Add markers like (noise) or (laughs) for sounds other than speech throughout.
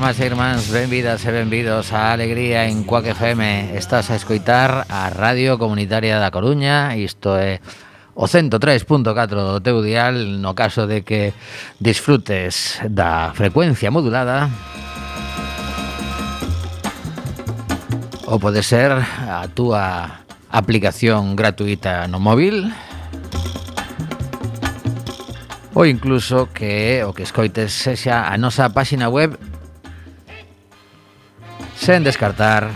irmás e irmáns, benvidas e benvidos a Alegría en Cuac FM Estás a escoitar a Radio Comunitaria da Coruña Isto é o 103.4 do teu dial No caso de que disfrutes da frecuencia modulada. Ou pode ser a túa aplicación gratuita no móvil ou incluso que o que escoites sexa a nosa páxina web sen descartar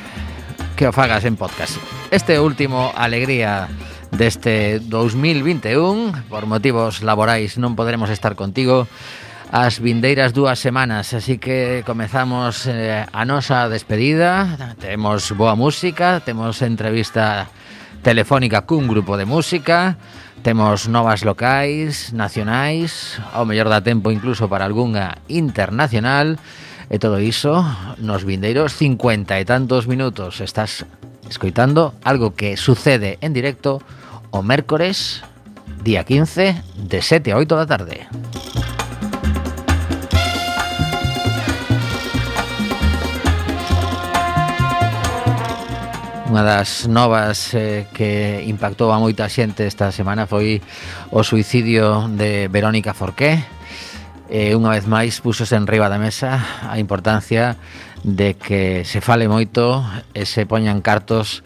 que o fagas en podcast. Este último alegría deste 2021, por motivos laborais non poderemos estar contigo as vindeiras dúas semanas, así que comezamos eh, a nosa despedida. Temos boa música, temos entrevista telefónica cun grupo de música, temos novas locais, nacionais, ao mellor da tempo incluso para algunha internacional. E todo iso nos vindeiros 50 e tantos minutos estás escoitando algo que sucede en directo o mércores día 15 de 7 a 8 da tarde. Unha das novas eh, que impactou a moita xente esta semana foi o suicidio de Verónica Forqué, eh, unha vez máis púxose en riba da mesa a importancia de que se fale moito e se poñan cartos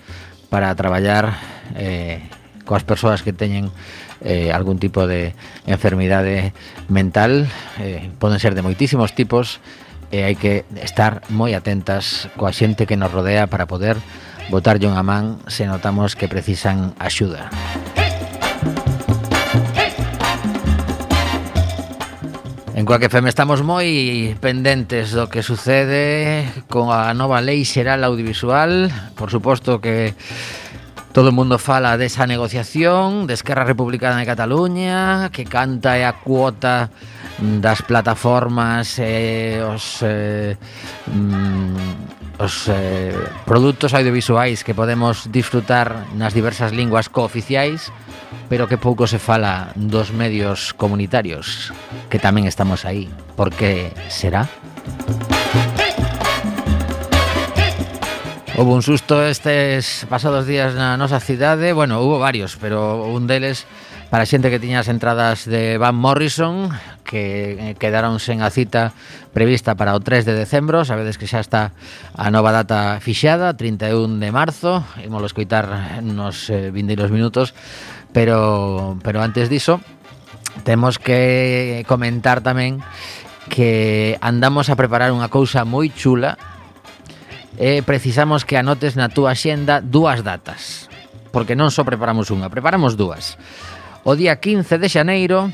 para traballar eh, coas persoas que teñen eh, algún tipo de enfermidade mental eh, poden ser de moitísimos tipos e hai que estar moi atentas coa xente que nos rodea para poder botarlle unha man se notamos que precisan axuda. Música En Coaque FM estamos moi pendentes do que sucede con a nova lei xeral audiovisual. Por suposto que Todo o mundo fala desa negociación de Esquerra Republicana de Cataluña que canta e a cuota das plataformas e eh, os, eh, mm, os eh, produtos audiovisuais que podemos disfrutar nas diversas linguas cooficiais. oficiais pero que pouco se fala dos medios comunitarios que tamén estamos aí. Por que será? Houve un susto estes pasados días na nosa cidade, bueno, hubo varios, pero un deles para a xente que tiña as entradas de Van Morrison que eh, quedaron sen a cita prevista para o 3 de decembro sabedes que xa está a nova data fixada 31 de marzo imos escoitar nos eh, vindeiros minutos pero, pero antes diso, temos que comentar tamén que andamos a preparar unha cousa moi chula e precisamos que anotes na túa xenda dúas datas, porque non só preparamos unha, preparamos dúas. O día 15 de xaneiro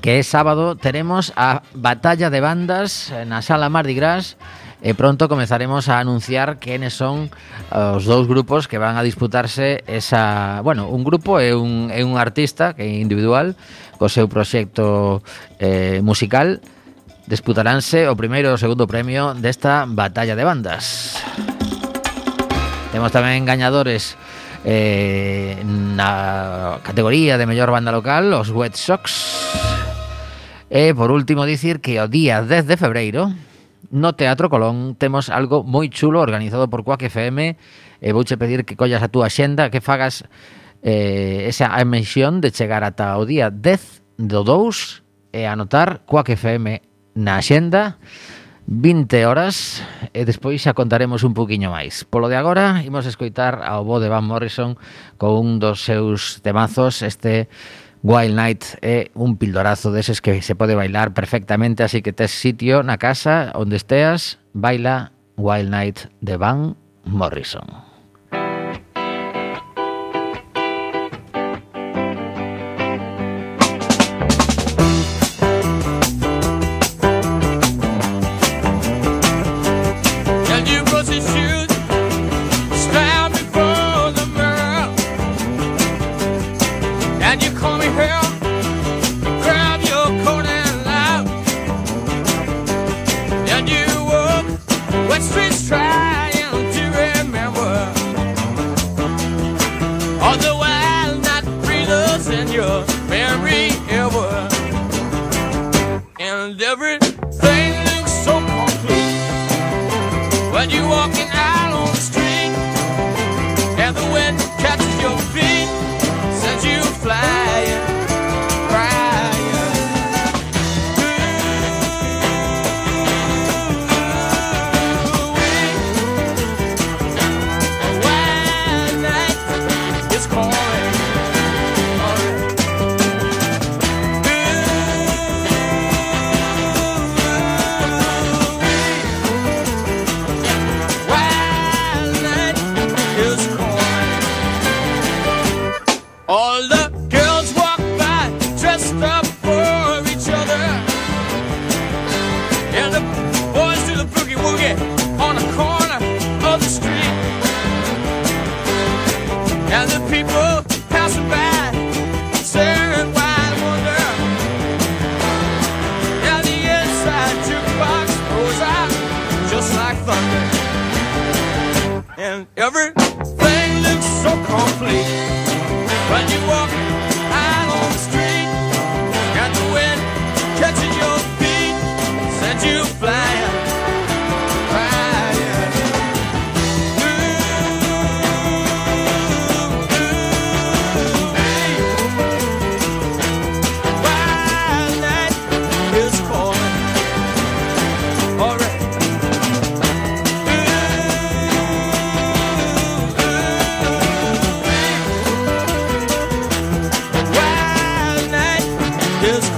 que é sábado, teremos a batalla de bandas na sala Mardi Gras e pronto comezaremos a anunciar quenes son eh, os dous grupos que van a disputarse esa, bueno, un grupo e un, e un artista que é individual co seu proxecto eh, musical disputaránse o primeiro e o segundo premio desta batalla de bandas. Temos tamén gañadores eh, na categoría de mellor banda local, os Wet Sox. E, por último, dicir que o día 10 de febreiro no Teatro Colón temos algo moi chulo organizado por Coac FM e vouche pedir que collas a túa xenda que fagas eh, esa emisión de chegar ata o día 10 do 2 e anotar Coac FM na xenda 20 horas e despois xa contaremos un poquinho máis. Polo de agora, imos escoitar ao bo de Van Morrison con un dos seus temazos este Wild Night é un pildorazo deses que se pode bailar perfectamente, así que tes sitio na casa onde esteas, baila Wild Night de Van Morrison.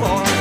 for.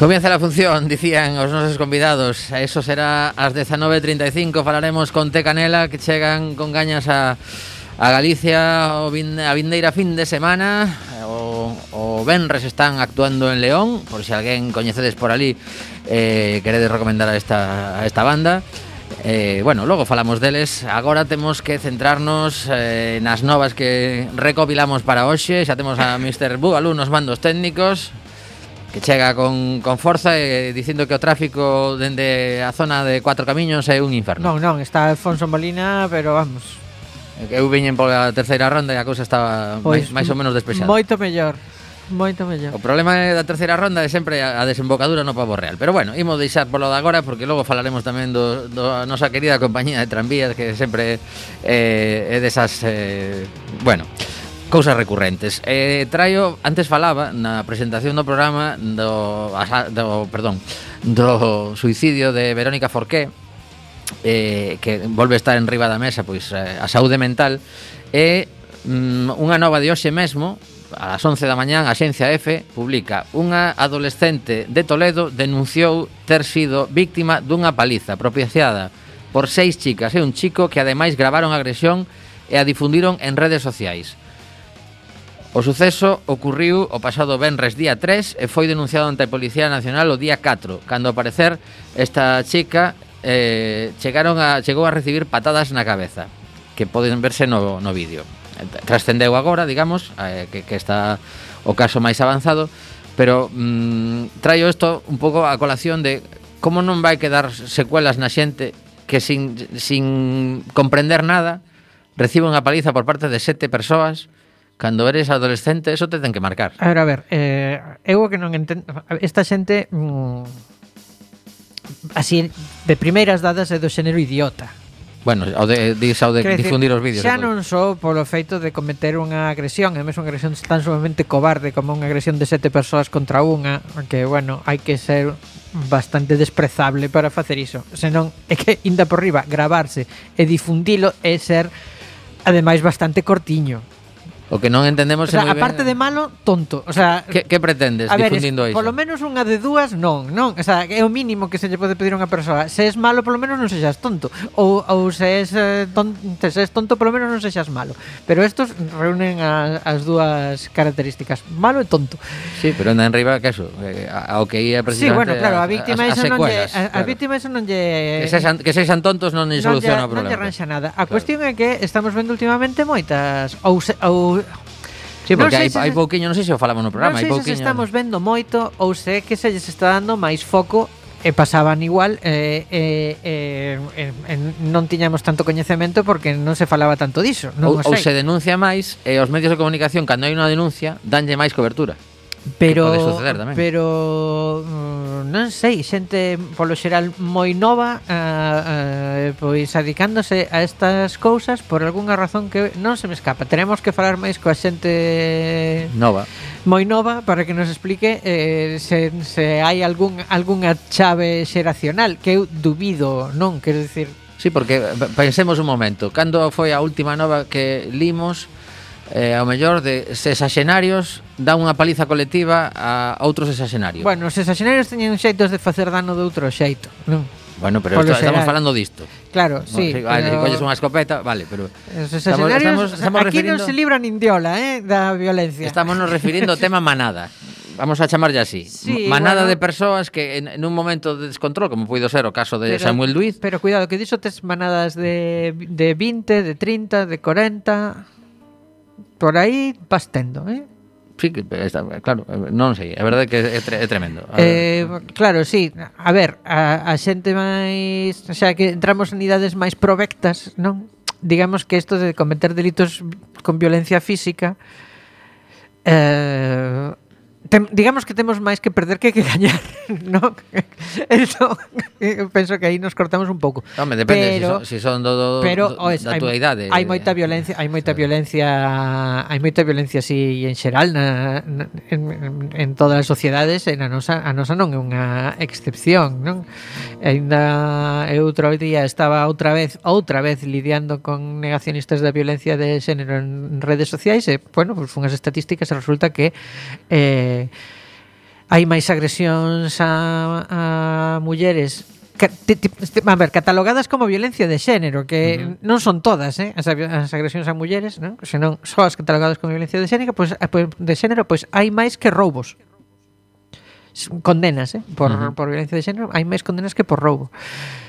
Comienza la función, dicían os nosos convidados. Eso será ás 19.35 Falaremos con Te Canela Que chegan con gañas a, a Galicia o vin, A vindeira fin de semana. O, o Benres están actuando en León Por se si alguén coñecedes por ali eh, Queredes recomendar a esta, a esta banda. Eh, bueno, logo falamos deles. Agora temos que centrarnos eh, nas novas que recopilamos para hoxe. Xa temos a Mr. Bugalú nos mandos técnicos que chega con, con forza e dicindo que o tráfico dende a zona de Cuatro Camiños é un inferno. Non, non, está Alfonso Molina, pero vamos. Eu viñen pola terceira ronda e a cousa estaba pois, máis, máis ou menos despexada. Moito mellor. Moito mellor. O problema é da terceira ronda é sempre a desembocadura no pavo real. Pero bueno, imos deixar polo de agora porque logo falaremos tamén do, do nosa querida compañía de tranvías que sempre eh, é desas... Eh, bueno, cousas recurrentes. Eh, traio, antes falaba na presentación do programa do, do perdón, do suicidio de Verónica Forqué, eh, que volve a estar en riba da mesa pois eh, a saúde mental e mm, unha nova de hoxe mesmo ás 11 da mañán a Xencia F publica unha adolescente de Toledo denunciou ter sido víctima dunha paliza propiciada por seis chicas e un chico que ademais gravaron a agresión e a difundiron en redes sociais. O suceso ocurriu o pasado venres día 3 e foi denunciado ante a Policía Nacional o día 4, cando ao parecer esta chica eh, chegaron a, chegou a recibir patadas na cabeza, que poden verse no, no vídeo. Trascendeu agora, digamos, eh, que, que está o caso máis avanzado, pero mm, traio isto un pouco a colación de como non vai quedar secuelas na xente que sin, sin comprender nada recibe unha paliza por parte de sete persoas cando eres adolescente, eso te ten que marcar. A ver, a ver, eh, eu que non entendo... Esta xente... Mm, así, de primeiras dadas é do xénero idiota. Bueno, ao de, dis, ao de Quer difundir os vídeos. Xa non só polo feito de cometer unha agresión, é mesmo unha agresión tan sumamente cobarde como unha agresión de sete persoas contra unha, que, bueno, hai que ser bastante desprezable para facer iso. Senón, é que, inda por riba, gravarse e difundilo é ser, ademais, bastante cortiño. O que non entendemos o sea, é moi aparte ben... de malo, tonto. O sea, que, que pretendes a ver, difundindo iso? Polo menos unha de dúas non, non, o sea, é o mínimo que se lle pode pedir a unha persoa. Se és malo, polo menos non sexas tonto, ou ou se és eh, tonto, se és tonto, polo menos non sexas malo. Pero estos reúnen a, as dúas características, malo e tonto. Sí, pero anda en riba caso, eh, ao que ia precisamente Sí, bueno, claro, a víctima a, a, iso non lle a, a víctima iso non lle que sexan, tontos non lle soluciona non lle, o problema. Non lle arranxa nada. A claro. cuestión é que estamos vendo últimamente moitas ou, se, ou Sí, porque non hai, hai pouquiño, non sei se o falamos no programa, non hai pouquiño. Se estamos vendo moito ou se é que se lles está dando máis foco e pasaban igual eh, eh, eh, eh, non tiñamos tanto coñecemento porque non se falaba tanto diso non ou, ou se denuncia máis e os medios de comunicación cando hai unha denuncia danlle máis cobertura Pero que pode suceder tamén. Pero mm, non sei, xente polo xeral moi nova eh, uh, pois adicándose a estas cousas por algunha razón que non se me escapa. Teremos que falar máis coa xente nova. Moi nova para que nos explique eh, se, se hai algún algunha chave xeracional que eu dubido, non, quero dicir. Sí, porque eh, pensemos un momento, cando foi a última nova que limos eh, ao mellor de sexaxenarios dá unha paliza colectiva a outros sexaxenarios. Bueno, os sexaxenarios teñen xeitos de facer dano de outro xeito, non? Bueno, pero esto, estamos falando disto. Claro, sí. Si, vale, pero... colles unha escopeta, vale, pero... Os estamos, estamos, estamos aquí refirindo... non se libra nin diola, eh, da violencia. Estamos nos refirindo ao tema manada. Vamos a chamarlle así. Sí, manada bueno, de persoas que en, en un momento de descontrol, como puido ser o caso de pero, Samuel Luiz... Pero cuidado, que dixo tes manadas de, de 20, de 30, de 40 por aí vas tendo, eh? Sí, que está, claro, non sei, a verdade é que é, tre, é tremendo. Eh, claro, sí, a ver, a, a xente máis, o sea, que entramos en idades máis provectas, non? Digamos que isto de cometer delitos con violencia física eh, Tem, digamos que temos máis que perder que que gañar, (laughs) non? Eso, penso que aí nos cortamos un pouco. Home, depende pero, si, son, si son do, do, pero, do, oes, da hai, tua idade. Hai moita violencia, hai moita violencia, hai moita violencia así en xeral na, na en, en todas as sociedades, e na nosa a nosa non é unha excepción, non? Ainda eu outro día estaba outra vez, outra vez lidiando con negacionistas da violencia de xénero en redes sociais e, bueno, pues as estatísticas e resulta que eh, Eh, hai máis agresións a, a mulleres te, te, a ver, catalogadas como violencia de xénero, que uh -huh. non son todas, eh, as, as agresións a mulleres, non? senón só as catalogadas como violencia de xénero, pois pues, de xénero, pois pues, hai máis que roubos. Condenas, eh, por, uh -huh. por violencia de xénero, hai máis condenas que por roubo. Uh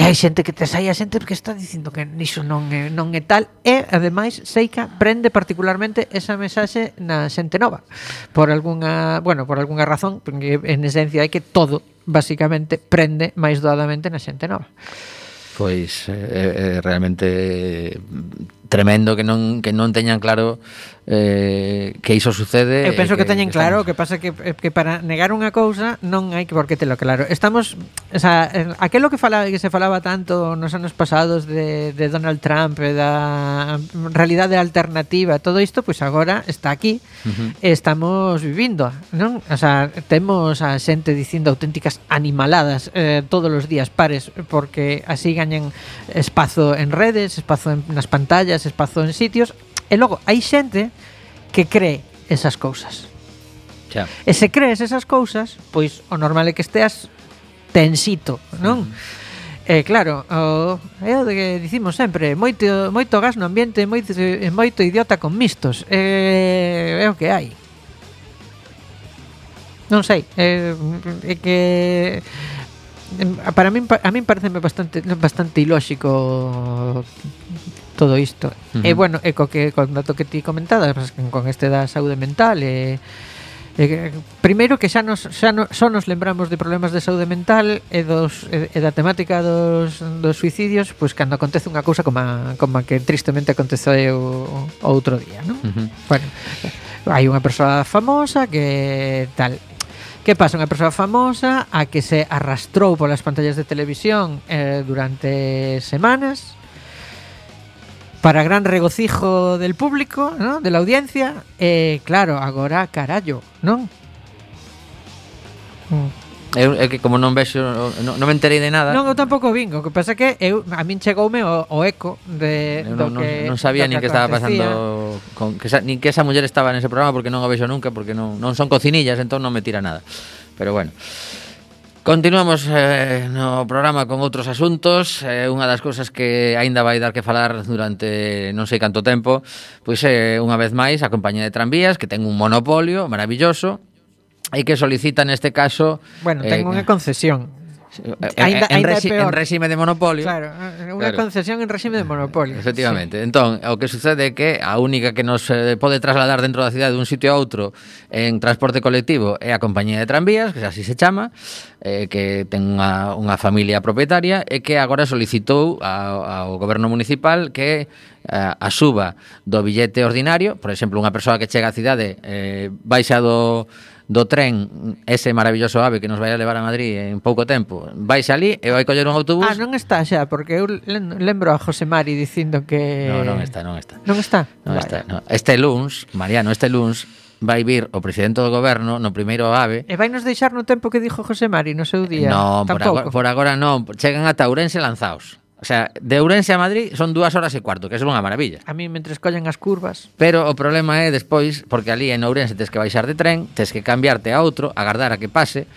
E hai xente que te sai a xente que está dicindo que niso non é, non é tal e ademais Seika prende particularmente esa mensaxe na xente nova. Por algunha, bueno, por algunha razón, porque en esencia é que todo basicamente prende máis doadamente na xente nova. Pois é, é realmente tremendo que non que non teñan claro eh, que iso sucede. Eu penso que, que teñen que claro, estamos... que pasa que, eh, que para negar unha cousa non hai que por que telo claro. Estamos, o sea, eh, aquilo que falaba que se falaba tanto nos anos pasados de, de Donald Trump, eh, da realidade alternativa, todo isto pois pues agora está aquí. Uh -huh. Estamos vivindo, non? O sea, temos a xente dicindo auténticas animaladas eh, todos os días pares porque así gañan espazo en redes, espazo en, nas pantallas ese espazo en sitios e logo hai xente que cree esas cousas. Xa. E se crees esas cousas, pois o normal é que esteas tensito, non? Uh -huh. Eh, claro, o, é o de que dicimos sempre, moito, moito gas no ambiente, moito, moito idiota con mistos. Eh, é o que hai. Non sei, é, eh, é que para min a min pareceme bastante bastante ilóxico todo isto. Uh -huh. E bueno, e co que con dato que ti comentadas, con este da saúde mental e e primeiro que xa nos xa no, só nos lembramos de problemas de saúde mental e dos e, e da temática dos, dos suicidios, pois cando acontece unha cousa como a, como a que tristemente aconteceu o, outro día, non? Uh -huh. Bueno, hai unha persoa famosa que tal Que pasa? Unha persoa famosa a que se arrastrou polas pantallas de televisión eh, durante semanas para gran regocijo del público, ¿no? de la audiencia, e claro, agora carallo, non? Mm. Eu, é que como non vexo non, non me enterei de nada. Non, eu tampouco vin, o que pasa que eu, a min chegoume o, o eco de Eu do non, que non sabía do nin que estaba pasando con que esa, nin que esa muller estaba nese programa porque non o vexo nunca porque non, non son cocinillas, entón non me tira nada. Pero bueno. Continuamos eh, no programa con outros asuntos. Eh, Unha das cousas que aínda vai dar que falar durante non sei canto tempo Pois eh, unha vez máis a compañía de tranvías que ten un monopolio maravilloso E que solicita neste caso Bueno, ten eh, unha concesión. Eh, eh, ainda, en, ainda rexi, en réxime de monopolio. Claro, eh, unha claro. concesión en réxime de monopolio. Efectivamente. Sí. Entón, o que sucede é que a única que nos eh, pode trasladar dentro da cidade dun sitio a outro en transporte colectivo é a compañía de tranvías, que así se chama, eh, que ten unha, unha familia propietaria e que agora solicitou ao, ao goberno municipal que a suba do billete ordinario, por exemplo, unha persoa que chega á cidade eh, baixa do do tren ese maravilloso ave que nos vai a levar a Madrid en pouco tempo, vais ali e vai coller un autobús. Ah, non está xa, porque eu lembro a José Mari dicindo que No, non está, non está. Non está. Non vale. está. No. Este luns, Mariano, este luns vai vir o presidente do goberno no primeiro ave. E vai nos deixar no tempo que dixo José Mari no seu día. No, Tampouco. por agora, por agora non, chegan ata Ourense lanzaos. O sea, de Ourense a Madrid son dúas horas e cuarto, que é unha maravilla. A mí, mentre escollen as curvas... Pero o problema é despois, porque ali en Ourense tens que baixar de tren, tens que cambiarte a outro, agardar a que pase,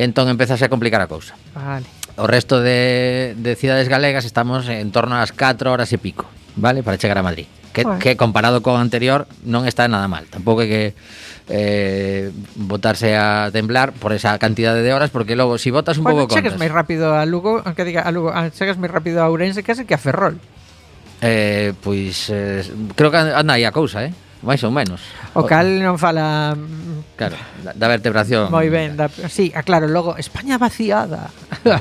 entón empezase a complicar a cousa. Vale. O resto de, de cidades galegas estamos en torno ás 4 horas e pico, vale? Para chegar a Madrid. Que, bueno. que comparado co anterior non está nada mal. Tampouco é que eh, botarse a temblar por esa cantidade de horas porque logo si botas un bueno, pouco contas. chegas máis rápido a Lugo, aunque diga a Lugo, a, chegas máis rápido a Ourense que que a Ferrol. Eh, pois eh, creo que anda aí a cousa, eh? máis ou menos. O cal non fala mm, Claro, da, da vertebración. Moi ben, da, sí, ah, claro, logo España vaciada. (laughs)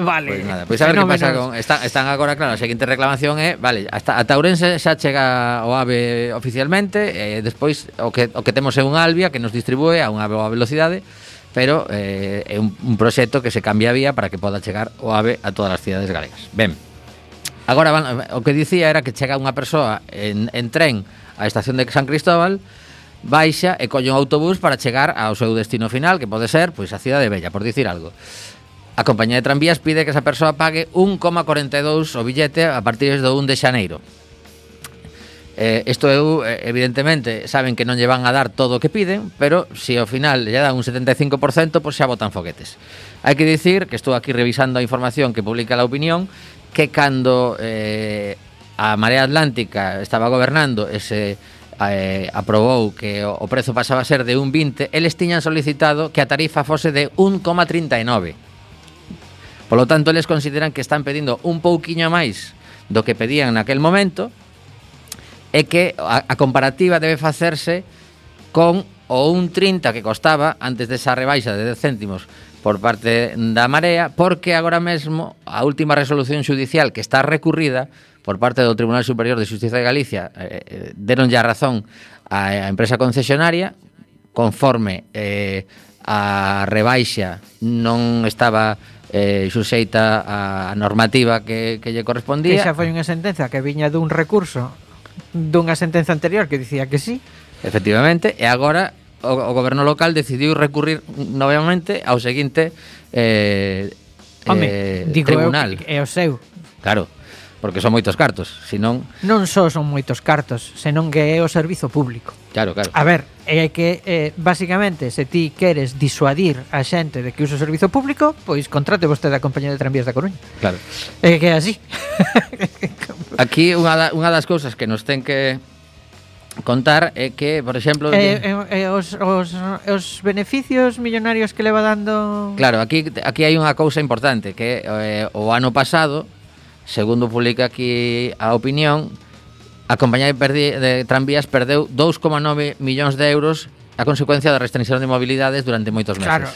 vale. Pois pues nada, pois pues a ver que pasa con están están agora claro, a seguinte reclamación é, vale, hasta a Taurense xa chega o AVE oficialmente, e eh, despois o que o que temos é un Albia que nos distribúe a unha boa velocidade pero eh, é un, un proxecto que se cambia a vía para que poda chegar o AVE a todas as cidades galegas. Ben, agora van, o que dicía era que chega unha persoa en, en tren a estación de San Cristóbal, baixa e colle un autobús para chegar ao seu destino final, que pode ser pois a cidade bella, por dicir algo. A compañía de tranvías pide que esa persoa pague 1,42 o billete a partir do 1 de xaneiro. Eh, isto eu, evidentemente, saben que non lle van a dar todo o que piden, pero se ao final lle dan un 75%, pois xa botan foguetes. Hai que dicir, que estou aquí revisando a información que publica la opinión, que cando eh, a Marea Atlántica estaba gobernando e se eh, aprobou que o prezo pasaba a ser de 1,20, eles tiñan solicitado que a tarifa fose de 1,39. Polo tanto, eles consideran que están pedindo un pouquiño máis do que pedían naquel momento e que a, a comparativa debe facerse con o 1,30 que costaba antes desa rebaixa de 10 céntimos por parte da Marea, porque agora mesmo a última resolución judicial que está recurrida por parte do Tribunal Superior de Justicia de Galicia eh, eh, deron ya razón á, empresa concesionaria conforme eh, a rebaixa non estaba eh, xuxeita a normativa que, que lle correspondía. Que xa foi unha sentenza que viña dun recurso dunha sentenza anterior que dicía que sí. Efectivamente, e agora o, o goberno local decidiu recurrir novamente ao seguinte eh, Home, eh, digo tribunal. Eu, é o seu. Claro. Porque son moitos cartos, senón... Non só son moitos cartos, senón que é o servizo público. Claro, claro. A ver, é que, eh, basicamente, se ti queres disuadir a xente de que usa o servizo público, pois contrate vostede a compañía de tranvías da Coruña. Claro. É que é así. (laughs) Aquí unha, da, unha das cousas que nos ten que contar é que, por exemplo, eh, eh, eh, os, os, os beneficios millonarios que leva dando Claro, aquí aquí hai unha cousa importante que eh, o ano pasado Segundo publica aquí a opinión, a compañía de, perdi, de tranvías perdeu 2,9 millóns de euros a consecuencia da restricción de mobilidades durante moitos meses. Claro,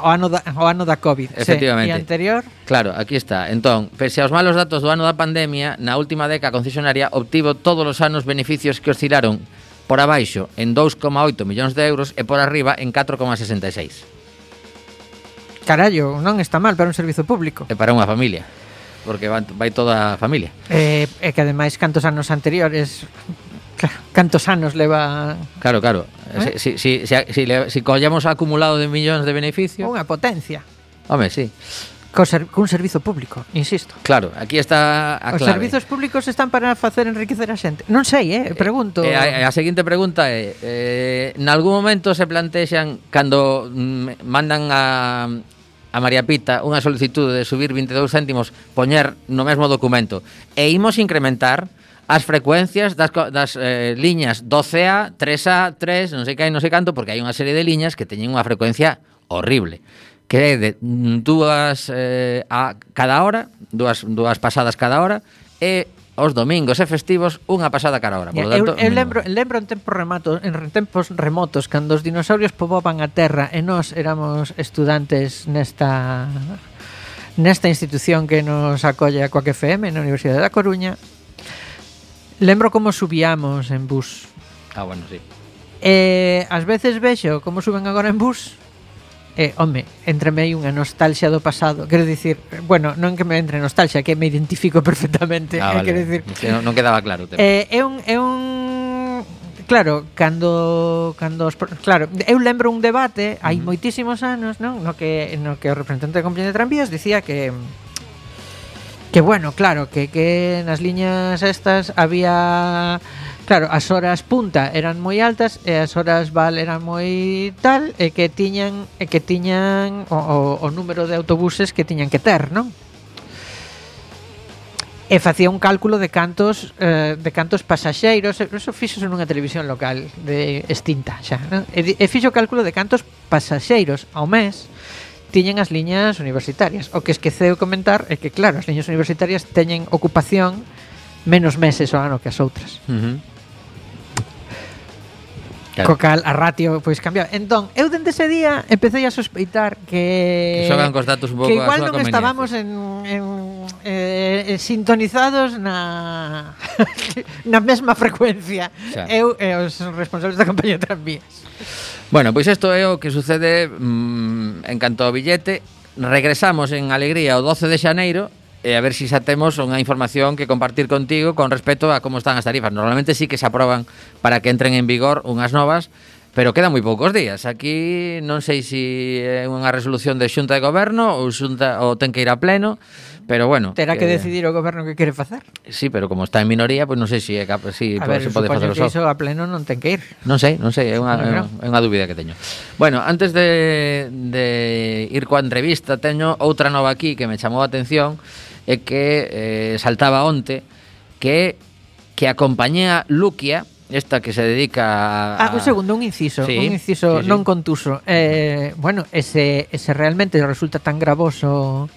o ano da, o ano da COVID. Efectivamente. Sí. E anterior? Claro, aquí está. Entón, pese aos malos datos do ano da pandemia, na última década a concesionaria obtivo todos os anos beneficios que oscilaron por abaixo en 2,8 millóns de euros e por arriba en 4,66. Carallo, non está mal para un servizo público. E para unha familia porque vai, vai toda a familia. Eh, e que ademais cantos anos anteriores cantos anos leva Claro, claro. Eh? Si, si, si, si, si, si collamos acumulado de millóns de beneficio, unha potencia. Home, si. Sí co ser, cun servizo público, insisto. Claro, aquí está a clave. Os servizos públicos están para facer enriquecer a xente. Non sei, eh, eh, pregunto. Eh, a, a seguinte pregunta é, eh, nalgún momento se plantexan cando mm, mandan a a María Pita unha solicitude de subir 22 céntimos poñer no mesmo documento. E imos incrementar as frecuencias das, das eh, liñas 12A, 3A, 3, non sei que hai, non sei canto, porque hai unha serie de liñas que teñen unha frecuencia horrible que é de mm, dúas eh, a cada hora, dúas, dúas pasadas cada hora, e os domingos e festivos unha pasada cara hora. Por yeah, tanto, eu, eu lembro, lembro en tempos rematos, en tempos remotos cando os dinosaurios poboban a Terra e nós éramos estudantes nesta nesta institución que nos acolle a Coac FM na Universidade da Coruña. Lembro como subíamos en bus. Ah, bueno, sí. Eh, ás veces vexo como suben agora en bus eh, home, entreme aí unha nostalgia do pasado Quero dicir, bueno, non que me entre nostalgia Que me identifico (laughs) perfectamente ah, vale. Quero dicir, non, non quedaba claro tema. Eh, é un, é un Claro, cando, cando os, claro, eu lembro un debate hai moitísimos anos, non? No que no que o representante da compañía de tranvías dicía que Que bueno, claro, que, que nas liñas estas había... Claro, as horas punta eran moi altas e as horas val eran moi tal e que tiñan e que tiñan o, o, o número de autobuses que tiñan que ter, non? e facía un cálculo de cantos eh, de cantos pasaxeiros, eso fixo nunha televisión local de extinta xa, non? E, e fixo cálculo de cantos pasaxeiros ao mes tiñen as liñas universitarias. O que esqueceu comentar é que, claro, as liñas universitarias teñen ocupación menos meses ao ano que as outras. Uh -huh. Claro. Co cal a ratio pois cambiaba. Entón, eu dende ese día empecé a sospeitar que que xogan cos datos un pouco que igual non estábamos en, en eh, eh sintonizados na (laughs) na mesma frecuencia. Xa. Eu e eh, os responsables da compañía de Tranvías. Bueno, pois isto é o que sucede mm, en canto ao billete. Regresamos en alegría o 12 de xaneiro e a ver se si xa temos unha información que compartir contigo con respecto a como están as tarifas. Normalmente sí que se aproban para que entren en vigor unhas novas, pero quedan moi poucos días. Aquí non sei se si é unha resolución de Xunta de Goberno ou xunta ou ten que ir a pleno, pero bueno. Terá que, que decidir o goberno que quere facer. Sí, pero como está en minoría, pois pues non sei se é cap, si, a ver, se pode facer que iso a pleno non ten que ir. Non sei, non sei, é unha, no, é unha dúbida que teño. Bueno, antes de, de ir coa entrevista, teño outra nova aquí que me chamou a atención, é que eh, saltaba onte que que a compañía Luquia esta que se dedica a... Ah, un segundo, un inciso, sí, un inciso sí, sí. non contuso. Eh, bueno, ese, ese realmente resulta tan gravoso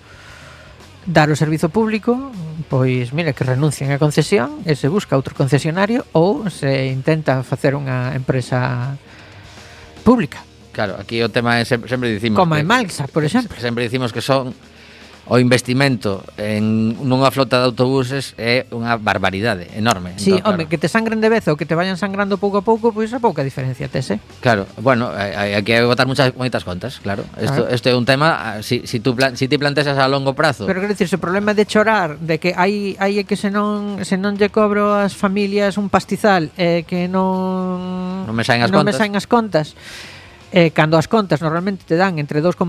dar o servizo público, pois mira que renuncian a concesión e se busca outro concesionario ou se intenta facer unha empresa pública. Claro, aquí o tema é sempre, sempre dicimos... Como en Malsa, por exemplo. Sempre dicimos que son o investimento en nunha flota de autobuses é unha barbaridade enorme. Sí, entón, home, que te sangren de vez ou que te vayan sangrando pouco a pouco, pois a pouca diferencia tese. Eh. Claro, bueno, hai, hai que botar muchas moitas contas, claro. Isto claro. É un tema, ah, si, si, tú plan, si ti planteas a longo prazo. Pero quero dicir, o problema de chorar, de que hai, hai que se non, se non lle cobro ás familias un pastizal, eh, que non... Non me saen as non contas. Me saen as contas eh, cando as contas normalmente te dan entre 2,8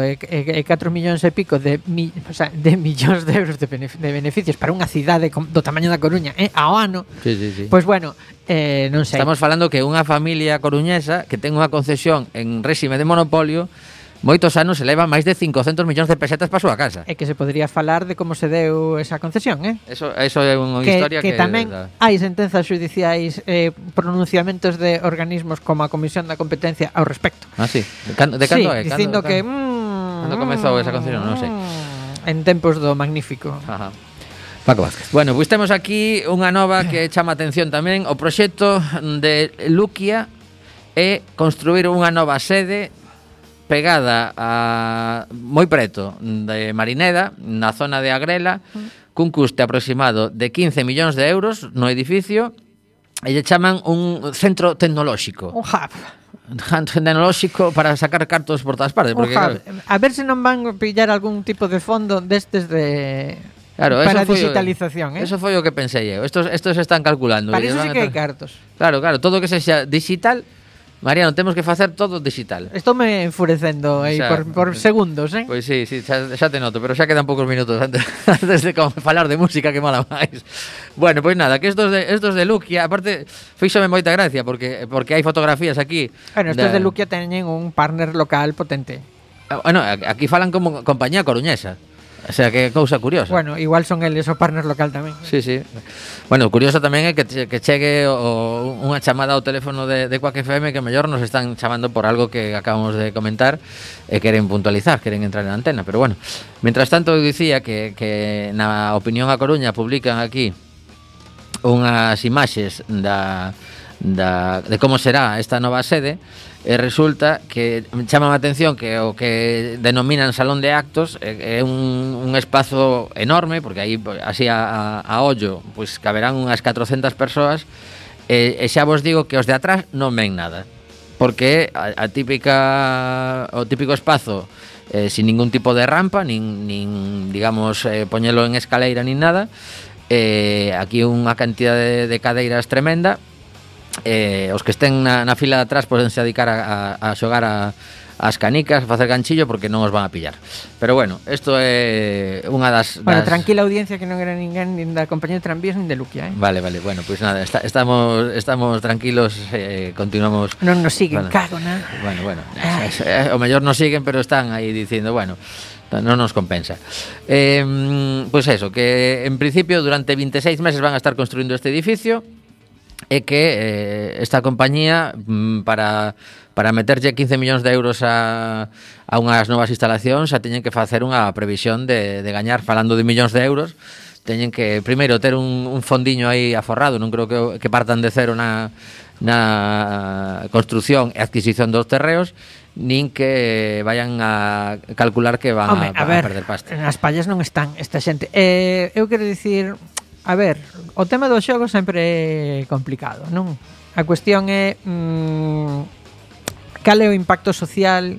e, e, e 4 millóns e pico de, mi, o sea, de millóns de euros de, de beneficios para unha cidade do tamaño da Coruña eh, ao ano, sí, sí, sí. pois bueno, eh, non sei. Estamos falando que unha familia coruñesa que ten unha concesión en réxime de monopolio moitos anos se leva máis de 500 millóns de pesetas para a súa casa. E que se podría falar de como se deu esa concesión, eh? Eso, eso é unha que, historia que... Que tamén da... hai sentenzas judiciais, eh, pronunciamentos de organismos como a Comisión da Competencia ao respecto. Ah, sí? De cando, de cando sí, é? dicindo cando, que... Mmm, cando comezou esa concesión? Non sei. Mm, en tempos do Magnífico. Ajá. Paco Vázquez. Bueno, pois pues temos aquí unha nova que (clears throat) chama atención tamén, o proxecto de Luquia é construir unha nova sede pegada a moi preto de Marineda, na zona de Agrela, cun custe aproximado de 15 millóns de euros no edificio e lle chaman un centro tecnolóxico. Un hub tecnolóxico para sacar cartos por todas partes. Porque, claro, a ver se non van pillar algún tipo de fondo destes de... Claro, para eso foi, digitalización, eh? Eso foi o que pensei eu. Estos, estos están calculando. Para iso sí que hai cartos. Claro, claro, todo que sexa digital Mariano, temos que facer todo digital. Estoume enfurecendo aí xa, por, por segundos, eh? Pois sí, sí xa, xa te noto, pero xa quedan poucos minutos antes, (laughs) antes de como falar de música que mola máis. Bueno, pois nada, que estos de estos de Luquia, aparte fíxome moita gracia porque porque hai fotografías aquí. Bueno, estos de, de Luquia teñen un partner local potente. Ah, bueno, aquí falan como compañía coruñesa. O sea, que cousa curiosa. Bueno, igual son eles o partner local tamén. Sí, sí. Bueno, curiosa tamén é que, que chegue o, unha chamada ao teléfono de, de Quack FM que mellor nos están chamando por algo que acabamos de comentar e queren puntualizar, queren entrar en antena. Pero bueno, mentras tanto, eu dicía que, que na Opinión a Coruña publican aquí unhas imaxes da, da, de como será esta nova sede e resulta que chama a atención que o que denominan salón de actos é, é un, un espazo enorme porque aí así a, a, a ollo pois caberán unhas 400 persoas e, e xa vos digo que os de atrás non ven nada porque a, a típica o típico espazo eh, sin ningún tipo de rampa, nin, nin digamos, eh, poñelo en escaleira nin nada. Eh, aquí unha cantidad de, de cadeiras tremenda eh, os que estén na, na fila de atrás podense dedicar a, a, a xogar a, as canicas, a facer ganchillo porque non os van a pillar. Pero bueno, isto é unha das, das... Bueno, tranquila audiencia que non era ninguén nin da compañía de tranvías nin de Luquia, eh? Vale, vale, bueno, pois pues nada, está, estamos estamos tranquilos, eh, continuamos... Non nos siguen, bueno, cago na... Bueno, bueno, es, es, o mellor nos siguen, pero están aí dicindo, bueno, non nos compensa. Eh, pois pues eso, que en principio durante 26 meses van a estar construindo este edificio, é que eh, esta compañía mm, para para meterlle 15 millóns de euros a, a unhas novas instalacións xa teñen que facer unha previsión de, de gañar falando de millóns de euros teñen que primeiro ter un, un fondiño aí aforrado non creo que, que partan de cero na, na construción e adquisición dos terreos nin que vayan a calcular que van Home, a, a, ver, a perder pasta. As pallas non están esta xente. Eh, eu quero dicir, A ver, o tema do xogo sempre é complicado, non? A cuestión é mm, cal é o impacto social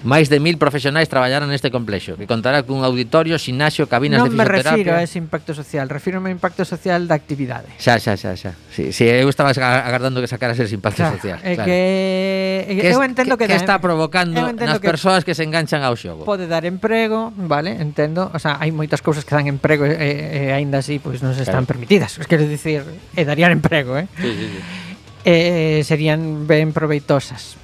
Máis de mil profesionais traballaron neste complexo, que contará cun auditorio, xinaxio, cabinas non de fisioterapia... Non me refiro a ese impacto social, refírome ao impacto social da actividade. Xa, xa, xa, xa. Si, sí, sí, eu estaba agardando que sacaras ese impacto claro, social. Claro. Que, que eu entendo que, que, que está provocando nas que persoas que se enganchan ao xogo. Pode dar emprego, vale, entendo. O sea, hai moitas cousas que dan emprego e, e, e aínda así pois pues, non se están claro. permitidas. Quero dicir, e darían emprego, eh? Sí, sí, sí. Eh, serían ben proveitosas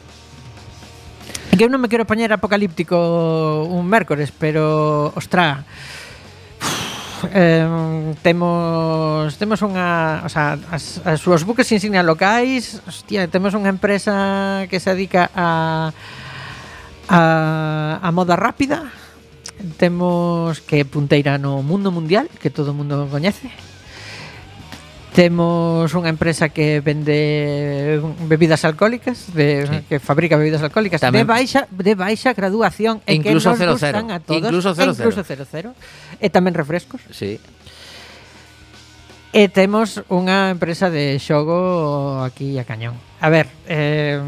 Que eu non me quero poñer apocalíptico un mércores, pero ostra. (sighs) Eh, temos temos unha, o sea, as, as súas buques insignia locais, hostia, temos unha empresa que se dedica a a, a moda rápida. Temos que punteira no mundo mundial, que todo o mundo coñece. Temos unha empresa que vende bebidas alcohólicas, de, sí. que fabrica bebidas alcohólicas Tamén. de baixa de baixa graduación e, incluso que nos 00. a todos. Incluso 00. Incluso 00. E tamén refrescos. Sí. E temos unha empresa de xogo aquí a cañón. A ver, eh,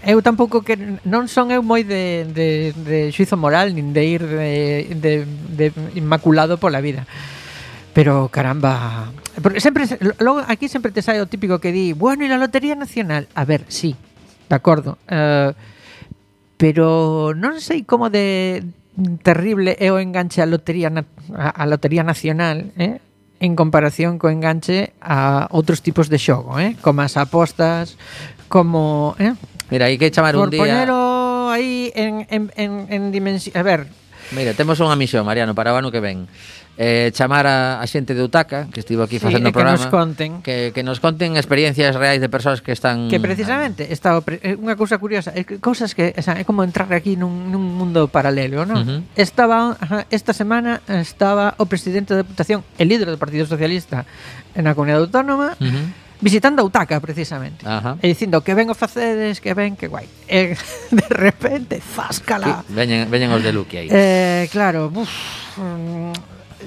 eu tampouco que non son eu moi de, de, de xuizo moral nin de ir de, de, de inmaculado pola vida. Pero caramba, sempre logo aquí sempre te sae o típico que di, bueno, e la Lotería Nacional, a ver, sí, de acordo. Eh, pero non sei como de terrible é o enganche a Lotería a Lotería Nacional, eh? en comparación co enganche a outros tipos de xogo, eh? como as apostas, como... Eh? Mira, hai que chamar Por un día... Por aí en, en, en, en dimensión... A ver... Mira, temos unha misión, Mariano, para o ano que ven eh, chamar a, a xente de Utaca que estivo aquí sí, facendo o programa que nos conten que, que nos conten experiencias reais de persoas que están que precisamente ah, está pre eh, unha cousa curiosa é cousas que o sea, é como entrar aquí nun, nun mundo paralelo non? Uh -huh. estaba esta semana estaba o presidente da Deputación el líder do Partido Socialista na Comunidade Autónoma uh -huh visitando a Utaca precisamente Ajá. e dicindo que ven os facedes, que ven, que guai. E (laughs) de repente, záscala. Sí, veñen, veñen os de Luque aí. Eh, claro, uf, mm,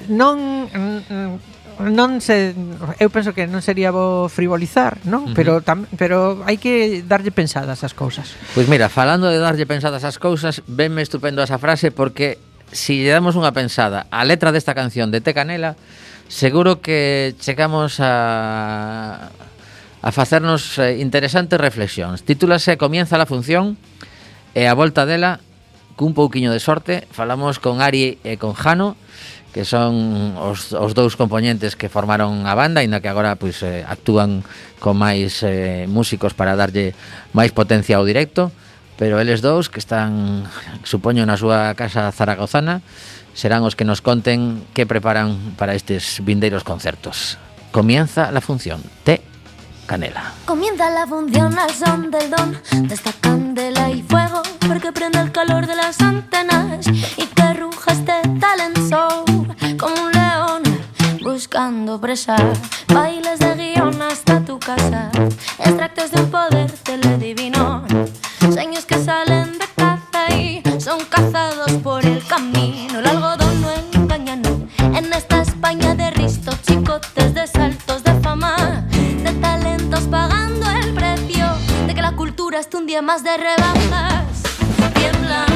non mm, non se eu penso que non sería bo frivolizar, non? Uh -huh. Pero tam, pero hai que darlle pensadas as cousas. Pois pues mira, falando de darlle pensadas as cousas, venme estupendo esa frase porque si lle damos unha pensada á letra desta canción de Te Canela, seguro que chegamos a a facernos eh, interesantes reflexións. Titúlase Comienza la función e a volta dela cun pouquiño de sorte falamos con Ari e con Jano que son os, os dous componentes que formaron a banda, aínda que agora pois eh, actúan con máis eh, músicos para darlle máis potencia ao directo, pero eles dous que están, supoño, na súa casa zaragozana, serán os que nos conten que preparan para estes vindeiros concertos. Comienza la función. T. Canela. Comienza la función al son del don de esta candela y fuego porque prende el calor de las antenas y que ruja este talent show como un león buscando presa. Bailes de guion hasta tu casa extractos de un poder teledivino. Sueños que salen de caza y son cazados por el camino. El algodón no engaña no en esta España de ristos un día más de rebajas. Tiemblan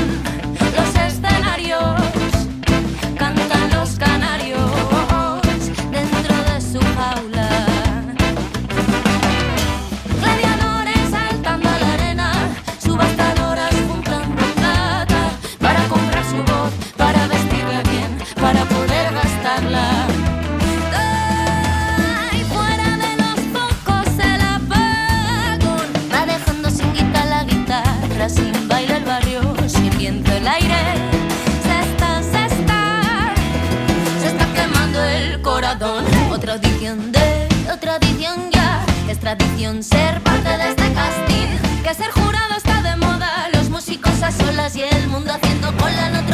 los escenarios, cantan los canarios edición de, otra edición ya. Es tradición ser parte de este casting Que ser jurado está de moda. Los músicos a solas y el mundo haciendo cola en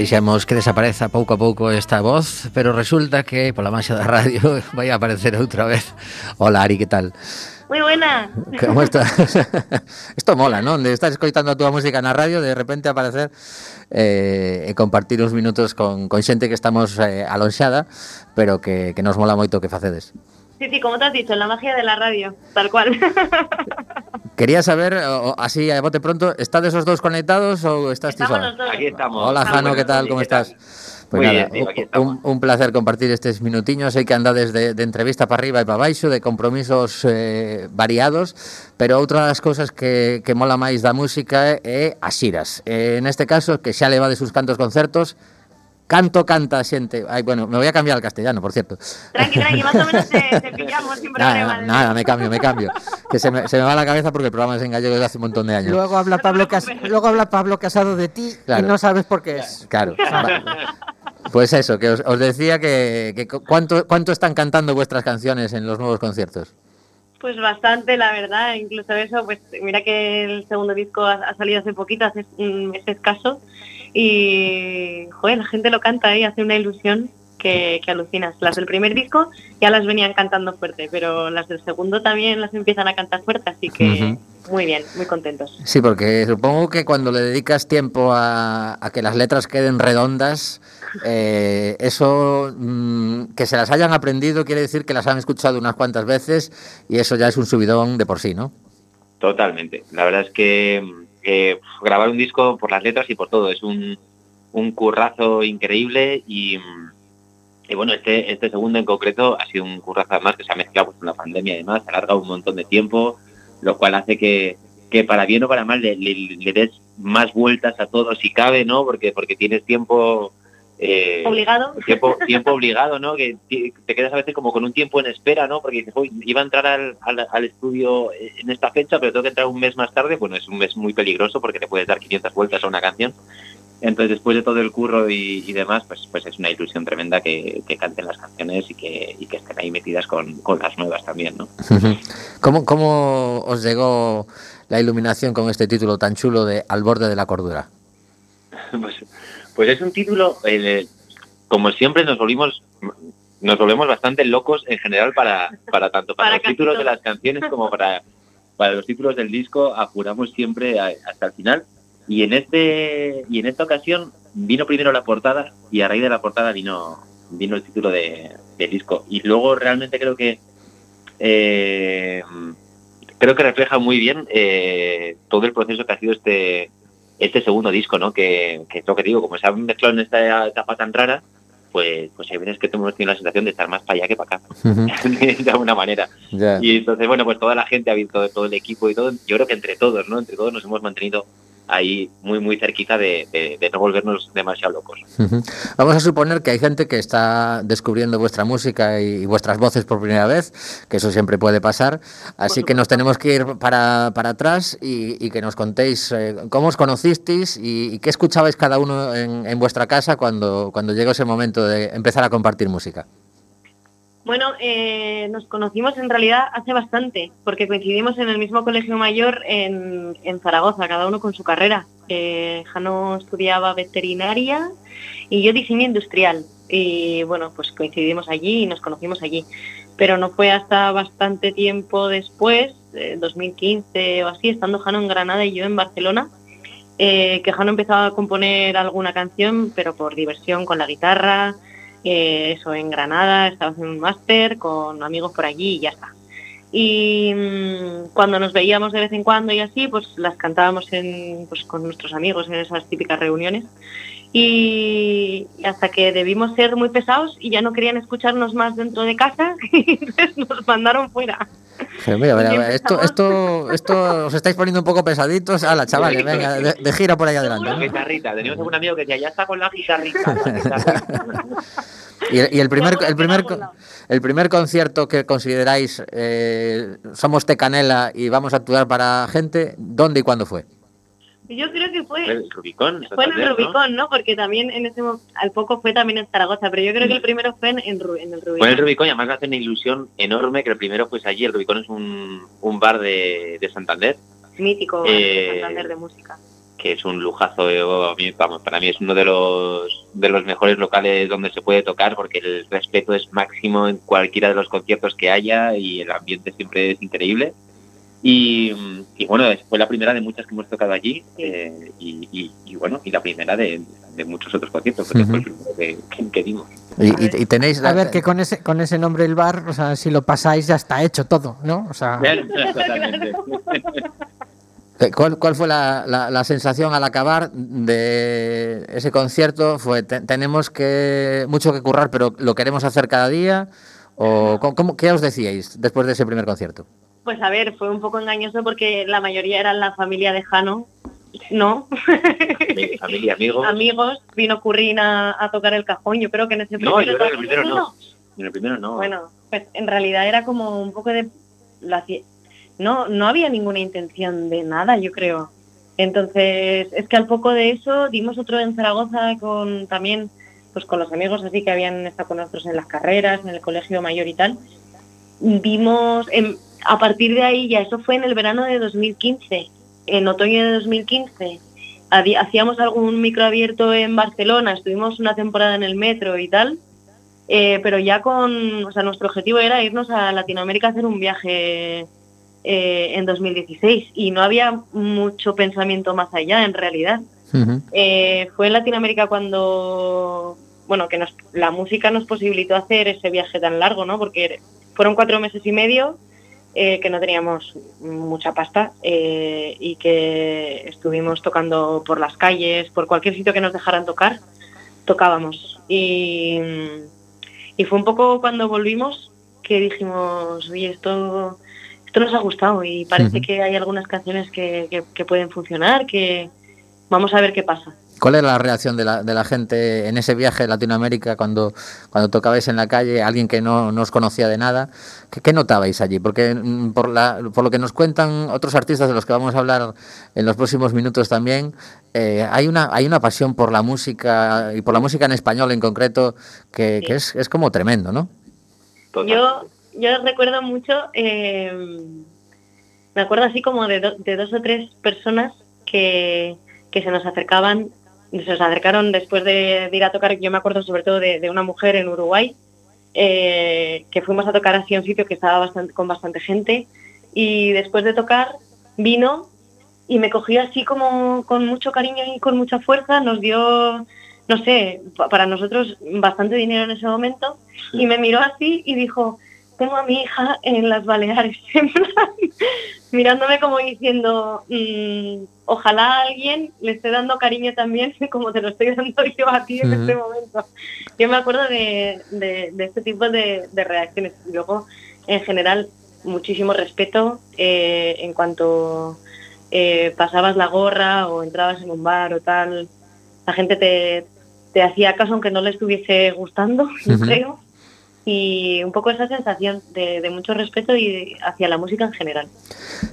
deixamos que desapareza pouco a pouco esta voz, pero resulta que pola mancha da radio (laughs) vai a aparecer outra vez. Hola Ari, que tal? Moi buena. Como estás? (laughs) Isto mola, non? De estar escoitando a túa música na radio, de repente aparecer eh, e compartir uns minutos con, con xente que estamos eh, alonxada, pero que, que nos mola moito que facedes. Sí, sí, como te has dicho, la magia de la radio, tal cual. (laughs) Quería saber, o, así a bote pronto, ¿están esos dos conectados o estás estamos tú sola? Los dos. Aquí estamos. Hola, estamos Jano, ¿qué tal? ¿Cómo ¿qué estás? Pues Muy nada, bien, tío, aquí un, un, placer compartir estes minutiños, sei que andades de, de entrevista para arriba e para baixo, de compromisos eh, variados, pero outra das cousas que, que mola máis da música é as xiras. Eh, neste caso, que xa levades sus cantos concertos, canto canta a xente. Ai, bueno, me voy a cambiar al castellano, por cierto. Tranqui, tranqui, más o menos te, te pillamos sin (laughs) problema. Nada, nada, me cambio, me cambio. Que se me, se me va la cabeza porque el programa es en gallego desde hace un montón de años. Luego habla Pablo Cas- luego habla Pablo Casado de ti Claro. y no sabes por qué es. Claro. (laughs) Pues eso, que os, os decía que, que cu- cuánto, cuánto están cantando vuestras canciones en los nuevos conciertos. Pues bastante, la verdad. Incluso eso, pues mira que el segundo disco ha, ha salido hace poquito, hace un mes escaso. Y, joder, la gente lo canta y hace una ilusión que, que alucinas. Las del primer disco ya las venían cantando fuerte, pero las del segundo también las empiezan a cantar fuerte, así que muy bien, muy contentos. Sí, porque supongo que cuando le dedicas tiempo a, a que las letras queden redondas, eh, eso mm, que se las hayan aprendido quiere decir que las han escuchado unas cuantas veces y eso ya es un subidón de por sí, ¿no? Totalmente. La verdad es que eh, grabar un disco por las letras y por todo es un, un currazo increíble y, bueno, este, este segundo en concreto ha sido un currazo además que se ha mezclado pues, con la pandemia y demás, ha alargado un montón de tiempo, lo cual hace que, que para bien o para mal le, le- le des más vueltas a todo si cabe, ¿no? Porque, porque tienes tiempo... eh, Obligado. tiempo, (laughs) tiempo obligado, ¿no? Que te quedas a veces como con un tiempo en espera, ¿no? Porque dices, uy, iba a entrar al, al, al estudio en esta fecha, pero tengo que entrar un mes más tarde. Bueno, es un mes muy peligroso porque te puedes dar 500 vueltas a una canción. Entonces, después de todo el curro y, y demás, pues, pues es una ilusión tremenda que, que canten las canciones y que, y que estén ahí metidas con, con las nuevas también, ¿no? (laughs) ¿Cómo, ¿Cómo os llegó la iluminación con este título tan chulo de Al borde de la cordura? (laughs) pues, pues es un título, eh, como siempre nos volvimos nos volvemos bastante locos en general para, para tanto para, Para los títulos de las canciones como para, para los títulos del disco, apuramos siempre a- hasta el final. Y en este y en esta ocasión vino primero la portada y a raíz de la portada vino vino el título de, del disco. Y luego realmente creo que eh, creo que refleja muy bien eh, todo el proceso que ha sido este este segundo disco, ¿no? Que, que es lo que digo, como se ha mezclado en esta etapa tan rara, pues, pues hay veces que hemos tenido la sensación de estar más para allá que para acá, (laughs) de alguna manera. Y entonces, bueno, pues toda la gente ha visto todo el equipo y todo, yo creo que entre todos, ¿no? Entre todos nos hemos mantenido ahí muy, muy cerquita de, de- de no volvernos demasiado locos. Vamos a suponer que hay gente que está descubriendo vuestra música y, y vuestras voces por primera vez, que eso siempre puede pasar. Así que nos tenemos que ir para, para atrás y, y que nos contéis eh, cómo os conocisteis y, y qué escuchabais cada uno en, en vuestra casa cuando, cuando llegó ese momento de empezar a compartir música. Bueno, eh, nos conocimos en realidad hace bastante, porque coincidimos en el mismo colegio mayor en, Zaragoza, cada uno con su carrera. Eh, Jano estudiaba veterinaria y yo diseño industrial. Y bueno, pues coincidimos allí y nos conocimos allí. Pero no fue hasta bastante tiempo después, eh, 2015 o así, estando Jano en Granada y yo en Barcelona, eh, que Jano empezaba a componer alguna canción, pero por diversión con la guitarra, eh, eso en Granada, estaba haciendo un máster con amigos por allí y ya está. Y mm, cuando nos veíamos de vez en cuando y así, pues las cantábamos en, pues, con nuestros amigos en esas típicas reuniones. Y hasta que debimos ser muy pesados y ya no querían escucharnos más dentro de casa, (laughs) y nos mandaron fuera. Mira, mira, esto, esto, esto os estáis poniendo un poco pesaditos. Hala, chavales, venga, de, de gira por ahí adelante. La ¿no? guitarrita, teníamos algún amigo que decía, ya está con la guitarrita. la (laughs) guitarrita". Y, y el primer, el primer, el primer concierto que consideráis eh, somos Tecanela y vamos a actuar para gente, ¿dónde y cuándo fue? Yo creo que fue, El Rubicón. fue en el. Rubicón, ¿no? Porque también en ese al poco fue también en Zaragoza, pero yo creo que el primero fue en, en en el Rubicón. Fue en el Rubicón y además me hace una ilusión enorme que el primero fuese allí. El Rubicón es un, un bar de, de Santander mítico Eh, de Santander de música. que es un lujazo. eh, a mí, vamos, para mí es uno de los, de los mejores locales donde se puede tocar porque el respeto es máximo en cualquiera de los conciertos que haya y el ambiente siempre es increíble. Y, y bueno, fue la primera de muchas que hemos tocado allí Sí. eh, y, y- y bueno, y la primera de, de muchos otros conciertos, porque fue el primero que, que- que dimos. Y, y- y tenéis A ver, que con ese, con ese nombre del bar, o sea, si lo pasáis ya está hecho todo, ¿no? O sea, (laughs) Totalmente. Eh, ¿Cuál, cuál fue la, la- la sensación al acabar de ese concierto? ¿Fue te- tenemos que mucho que currar, pero lo queremos hacer cada día? ¿O cómo- qué os decíais después de ese primer concierto? Pues a ver, fue un poco engañoso porque la mayoría eran la familia de Jano, ¿no? Mi familia, amigos. Amigos, vino Currín a, a tocar el cajón, yo creo que en ese No, yo creo que el primero no. En el primero no. Bueno, pues en realidad era como un poco de... No, no había ninguna intención de nada, yo creo. Entonces, es que al poco de eso dimos otro en Zaragoza con también, pues con los amigos así que habían estado con nosotros en las carreras, en el colegio mayor y tal. Vimos, en- a partir de ahí ya, eso fue en el verano de 2015, en otoño de 2015. hadi- Hacíamos algún micro abierto en Barcelona, estuvimos una temporada en el metro y tal. Eh, pero ya con, o sea, nuestro objetivo era irnos a Latinoamérica a hacer un viaje eh, en 2016 y no había mucho pensamiento más allá en realidad. Eh, fue en Latinoamérica cuando, bueno, que nos, la música nos posibilitó hacer ese viaje tan largo, ¿no? Porque fueron cuatro meses y medio eh, que no teníamos mucha pasta eh, y que estuvimos tocando por las calles, por cualquier sitio que nos dejaran tocar, tocábamos. Y, y fue un poco cuando volvimos que dijimos, oye, esto, esto nos ha gustado y parece que hay algunas canciones que, que- que pueden funcionar, que vamos a ver qué pasa. ¿Cuál era la reacción de la, de la gente en ese viaje a Latinoamérica cuando, cuando tocabais en la calle, alguien que no, no os conocía de nada? ¿Qué, qué notabais allí? Porque mm, por, la, por lo que nos cuentan otros artistas de los que vamos a hablar en los próximos minutos también, eh, hay, una, hay una pasión por la música y por la música en español en concreto que, Sí. que es, es como tremendo, ¿no? Yo, yo recuerdo mucho, eh, me acuerdo así como de, do- de dos o tres personas que, que se nos acercaban, se nos acercaron después de, de ir a tocar, yo me acuerdo sobre todo de, de una mujer en Uruguay, eh, que fuimos a tocar así a un sitio que estaba bastante, con bastante gente y después de tocar vino y me cogió así como con mucho cariño y con mucha fuerza, nos dio, no sé, pa- para nosotros bastante dinero en ese momento y me miró así y dijo, tengo a mi hija en las Baleares, (laughs) mirándome como diciendo, "Mm, ojalá alguien le esté dando cariño también (laughs) como te lo estoy dando yo a ti en este momento. Yo me acuerdo de, de- de este tipo de, de reacciones. Y luego, en general, muchísimo respeto eh, en cuanto eh, pasabas la gorra o entrabas en un bar o tal. La gente te, te hacía caso aunque no le estuviese gustando, (laughs) yo creo. Y un poco esa sensación de, de mucho respeto y hacia la música en general.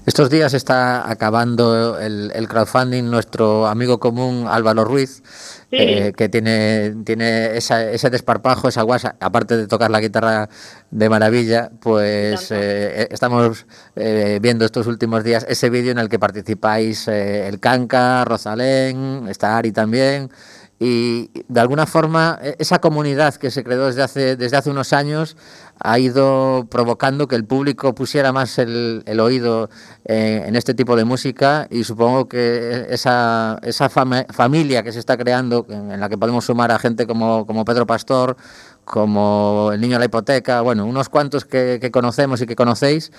Estos días está acabando el, el crowdfunding nuestro amigo común Álvaro Ruiz, Sí. eh, que tiene, tiene esa- ese desparpajo, esa guasa, aparte de tocar la guitarra de maravilla, pues encanta. eh, estamos eh, viendo estos últimos días ese vídeo en el que participáis eh, el Canca, Rosalén, está Ari también. Y de alguna forma e- esa comunidad que se creó desde hace, desde hace unos años ha ido provocando que el público pusiera más el, el oído eh, en este tipo de música y supongo que esa, esa familia que se está creando, en la que podemos sumar a gente como, como Pedro Pastor, como el niño de la hipoteca, bueno, unos cuantos que, que conocemos y que conocéis,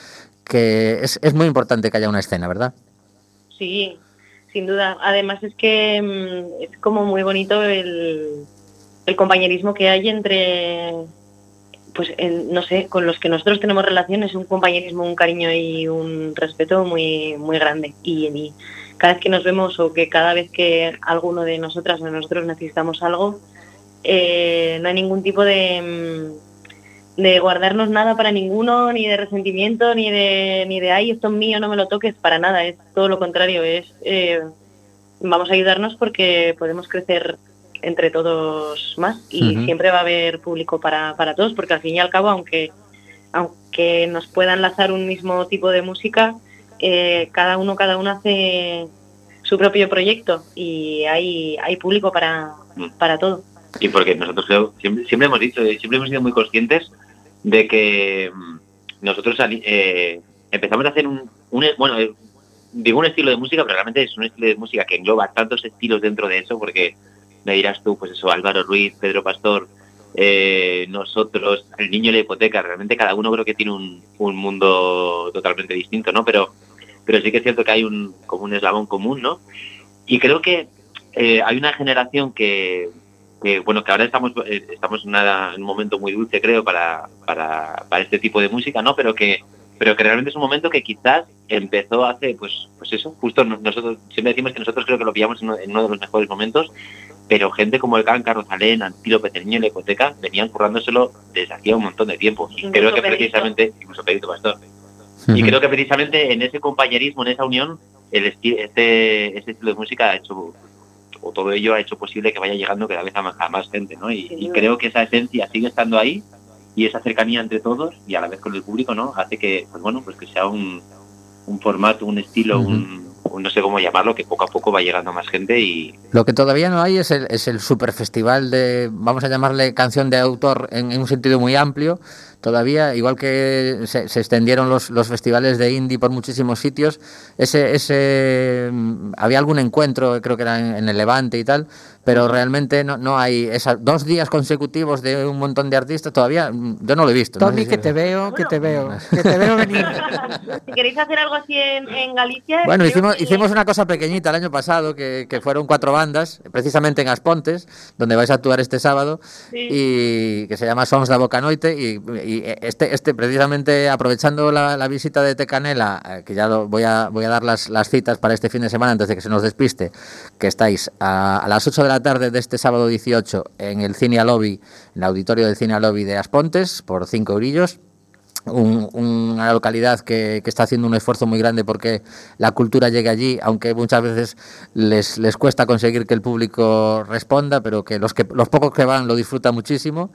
que es, es muy importante que haya una escena, ¿verdad? Sí, sin duda. Además es que mm, es como muy bonito el, el compañerismo que hay entre, pues no sé, con los que nosotros tenemos relaciones, un compañerismo, un cariño y un respeto muy, muy grande. Y, cada vez que nos vemos o que cada vez que alguno de nosotras o nosotros necesitamos algo, eh, no hay ningún tipo de, mm, de guardarnos nada para ninguno, ni de resentimiento, ni de, ni de, ay, esto es mío, no me lo toques, para nada, es todo lo contrario, es, eh, vamos a ayudarnos porque podemos crecer entre todos más y siempre va a haber público para, para todos, porque al fin y al cabo, aunque, aunque nos pueda enlazar un mismo tipo de música, eh, cada uno, cada uno hace su propio proyecto y hay, hay público para, para todo. Y porque nosotros creo, siempre, siempre hemos dicho, eh, siempre hemos sido muy conscientes de que mm, nosotros eh, empezamos a hacer un, un- bueno, eh, digo un estilo de música, pero realmente es un estilo de música que engloba tantos estilos dentro de eso, porque me dirás tú, pues eso, Álvaro Ruiz, Pedro Pastor, eh, nosotros, el niño de la hipoteca, realmente cada uno creo que tiene un, un mundo totalmente distinto, ¿no? Pero, pero sí que es cierto que hay un, como un eslabón común, ¿no? Y creo que eh, hay una generación que, que, bueno, que ahora estamos, eh, estamos en, una- en un momento muy dulce, creo, para, para, para este tipo de música, ¿no? Pero que, pero que realmente es un momento que quizás empezó hace, pues, pues eso, justo no- nosotros, siempre decimos que nosotros creo que lo pillamos en uno, en uno de los mejores momentos, pero gente como el Can, Rosalén, Antílope, Cerniño y la Hipoteca venían currándoselo desde hacía un montón de tiempo. Y Incluso creo que precisamente, incluso Pedrito Pastor, y creo que precisamente en ese compañerismo, en esa unión, el esti- este, este estilo de música ha hecho, o todo ello ha hecho posible que vaya llegando cada vez a más, a más gente, ¿no? Y, creo que esa esencia sigue estando ahí y esa cercanía entre todos y a la vez con el público, ¿no? Hace que, pues bueno, pues que sea un, un formato, un estilo, un no sé cómo llamarlo, que poco a poco va llegando más gente y Lo que todavía no hay es el, es el super festival de, vamos a llamarle canción de autor en, un sentido muy amplio. Todavía, igual que se, extendieron los, los festivales de indie por muchísimos sitios, ese, ese mm, había algún encuentro, creo que era en el Levante y tal, pero realmente no, no hay esas dos días consecutivos de un montón de artistas, todavía mm, yo no lo he visto. no Tommy, sé si- que te veo, que te veo, que te veo venir. (laughs) si queréis hacer algo así en, en Galicia... Bueno, hicimos, que- hicimos una cosa pequeñita el año pasado, que, que fueron cuatro bandas, precisamente en Aspontes, donde vais a actuar este sábado, Sí. y que se llama Sons da Bocanoite, y, y este, este precisamente aprovechando la, la visita de Tecanela, eh, que ya lo- voy, a, voy a dar las, las citas para este fin de semana antes de que se nos despiste, que estáis a, a las 8 de la tarde de este sábado 18 en el Cine Lobby, en el auditorio del Cine Lobby de Aspontes, por 5 eurillos un- una localidad que, está haciendo un esfuerzo muy grande porque la cultura llegue allí, aunque muchas veces les, les cuesta conseguir que el público responda, pero que los, que los pocos que van lo disfrutan muchísimo.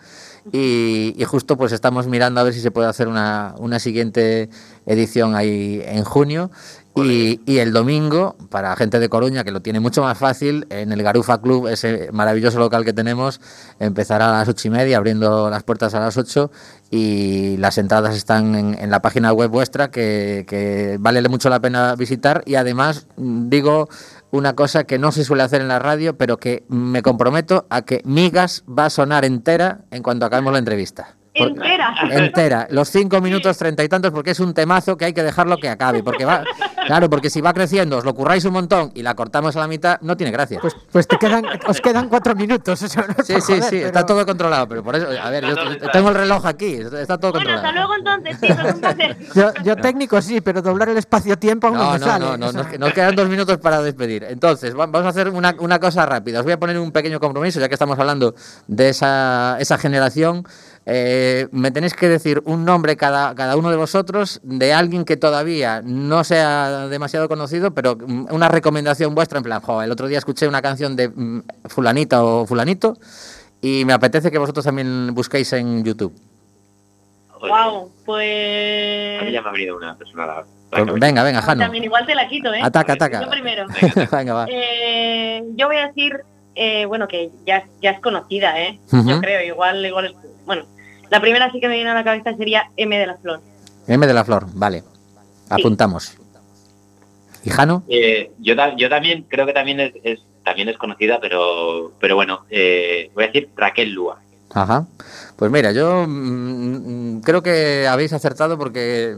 Y, y justo pues estamos mirando a ver si se puede hacer una, una siguiente edición ahí en junio. Y, y el domingo, para gente de Coruña, que lo tiene mucho más fácil, en el Garufa Club, ese maravilloso local que tenemos, empezará a las ocho y media, abriendo las puertas a las ocho, y las entradas están en, en la página web vuestra, que, que vale mucho la pena visitar. Y además, digo una cosa que no se suele hacer en la radio, pero que me comprometo a que Migas va a sonar entera en cuanto acabemos la entrevista. Por- Entera. entera, los cinco minutos treinta y tantos, porque es un temazo que hay que dejarlo que acabe, porque va, claro, porque si va creciendo, os lo curráis un montón y la cortamos a la mitad, no tiene gracia. Pues, pues te quedan, os quedan cuatro minutos. Eso no es sí, sí, joder, sí, pero- está todo controlado, pero por eso, a ver, yo tengo el reloj aquí, está todo Bueno, hasta controlado. luego entonces, chicos, un placer. (laughs) Yo, yo técnico sí, pero doblar el espacio-tiempo aún no, No, me no, sale. no, no, o sea, nos, quedan dos minutos para despedir. Entonces, va- vamos a hacer una, una cosa rápida. Os voy a poner un pequeño compromiso, ya que estamos hablando de esa, esa generación. Eh, me tenéis que decir un nombre cada, cada uno de vosotros de alguien que todavía no sea demasiado conocido, pero mm, una recomendación vuestra, en plan, jo, el otro día escuché una canción de mm, fulanita o fulanito y me apetece que vosotros también busquéis en YouTube. Wow, a mí pues... ya me ha venido una persona la- Pues venga, venga, Jano. También igual te la quito, ¿eh? Ataca, ataca. Yo primero. (laughs) venga, va. (laughs) Eh, yo voy a decir, eh, bueno, que ya, ya es conocida, ¿eh? Yo creo, igual, igual. Bueno, la primera sí que me viene a la cabeza sería M de la Flor. M de la Flor, vale. Apuntamos. ¿Y Jano? Eh, yo, yo también creo que también es, es- también es conocida, pero pero bueno, eh, voy a decir Raquel Lúa. Ajá. Pues mira, yo mm, mm, creo que habéis acertado porque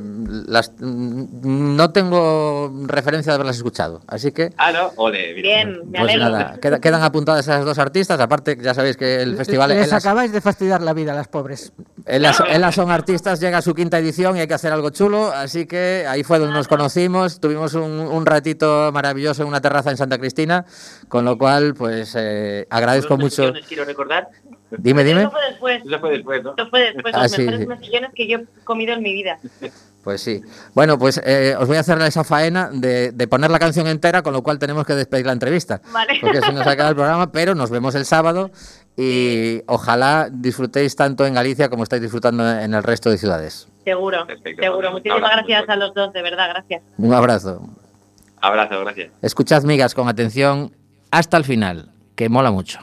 las, mm, no tengo referencia de haberlas escuchado. Así que, Ah, no, ole, mira. Bien, me pues alegro. nada, queda- quedan apuntadas esas dos artistas. Aparte, ya sabéis que el festival Les Elas, acabáis de fastidiar la vida a las pobres. Elas- Elas son artistas, llega a su quinta edición y hay que hacer algo chulo. Así que ahí fue donde nos conocimos. Tuvimos un, un ratito maravilloso en una terraza en Santa Cristina. Con lo cual, pues eh, agradezco mucho. quiero recordar, Dime, dime. Eso fue después. Eso fue después, ¿no? Eso fue después. Ah, Los sí, mejores sí. mejillones que yo he comido en mi vida. Pues sí. Bueno, pues eh, os voy a hacer esa faena de, de poner la canción entera, con lo cual tenemos que despedir la entrevista. Vale. Porque se nos acaba el programa, pero nos vemos el sábado y ojalá disfrutéis tanto en Galicia como estáis disfrutando en el resto de ciudades. Seguro, Perfecto, seguro. pues, Muchísimas abrazo gracias a los dos, de verdad, gracias. Un abrazo. Abrazo, gracias. Escuchad, migas, con atención hasta el final, que mola mucho.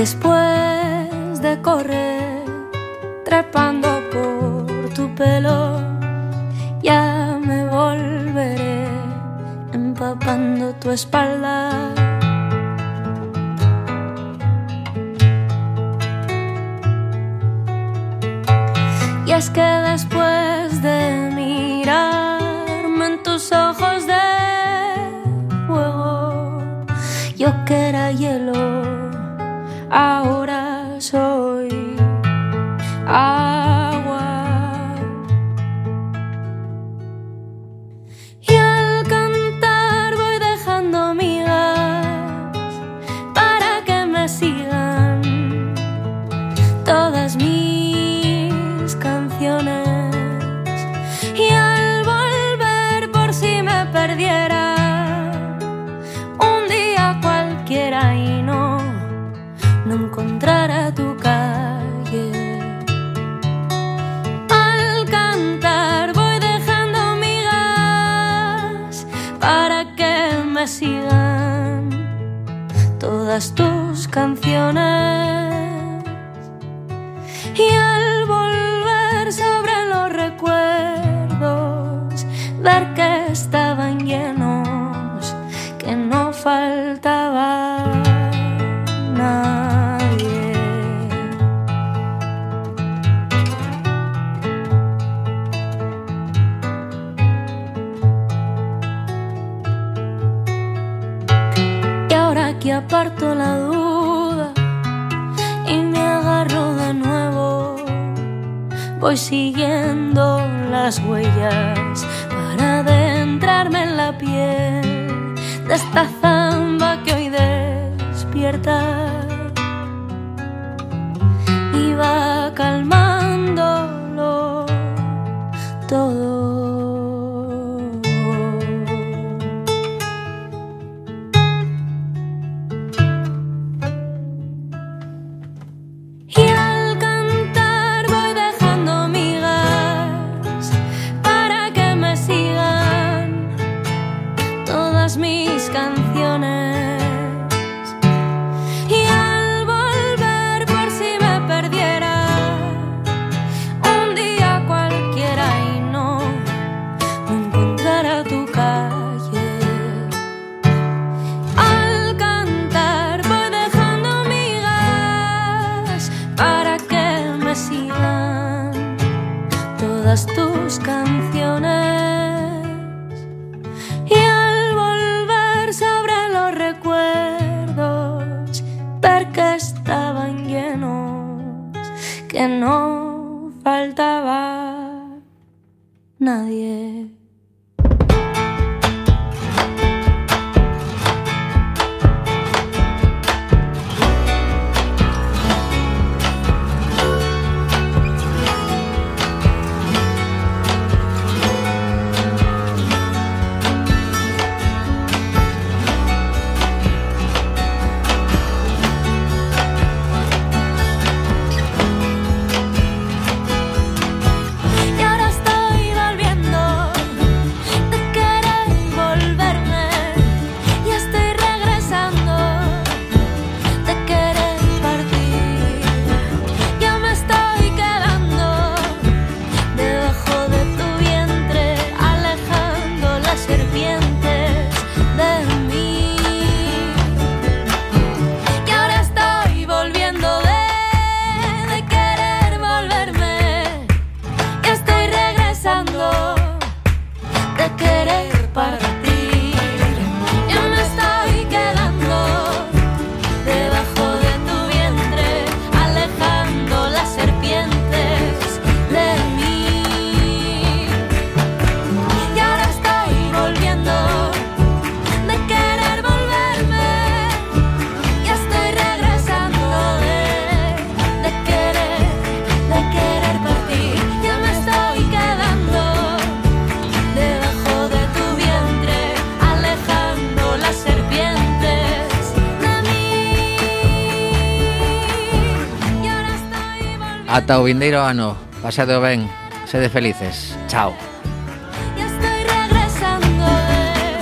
Después de correr, trepando por tu pelo, ya me volveré empapando tu espalda. Y es que después de mirarme en tus ojos de fuego, yo que era hielo ahora todas tus canciones. ata o vindeiro ano. Pasado ben, sede felices. Chao.